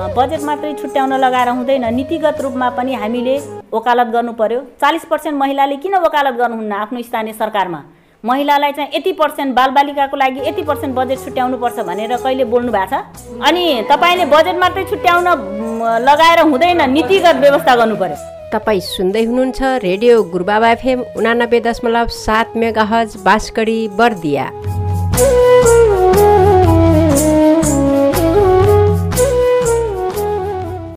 Budget मात्रै छुट्याउन लगाएर हुँदैन। नीतिगत रूपमा पनि हामीले वकालत गर्नु पर्यो चालिस पर्सेन्ट महिलाले किन वकालत गर्नुहुन्न आफ्नो स्थानीय सरकारमा? महिलालाई चाहिँ यति पर्सेन्ट बालबालिकाको लागि यति पर्सेन्ट बजेट छुट्याउनु पर्छ भनेर कहिले बोल्नु भएको छ? अनि तपाईँले बजेट मात्रै छुट्याउन लगाएर हुँदैन नीतिगत व्यवस्था गर्नु पर्यो तपाईँ सुन्दै हुनुहुन्छ रेडियो गुरुबाबा एफएम उनानब्बे दशमलव सात मेगा हज बाँसकडी बर्दिया।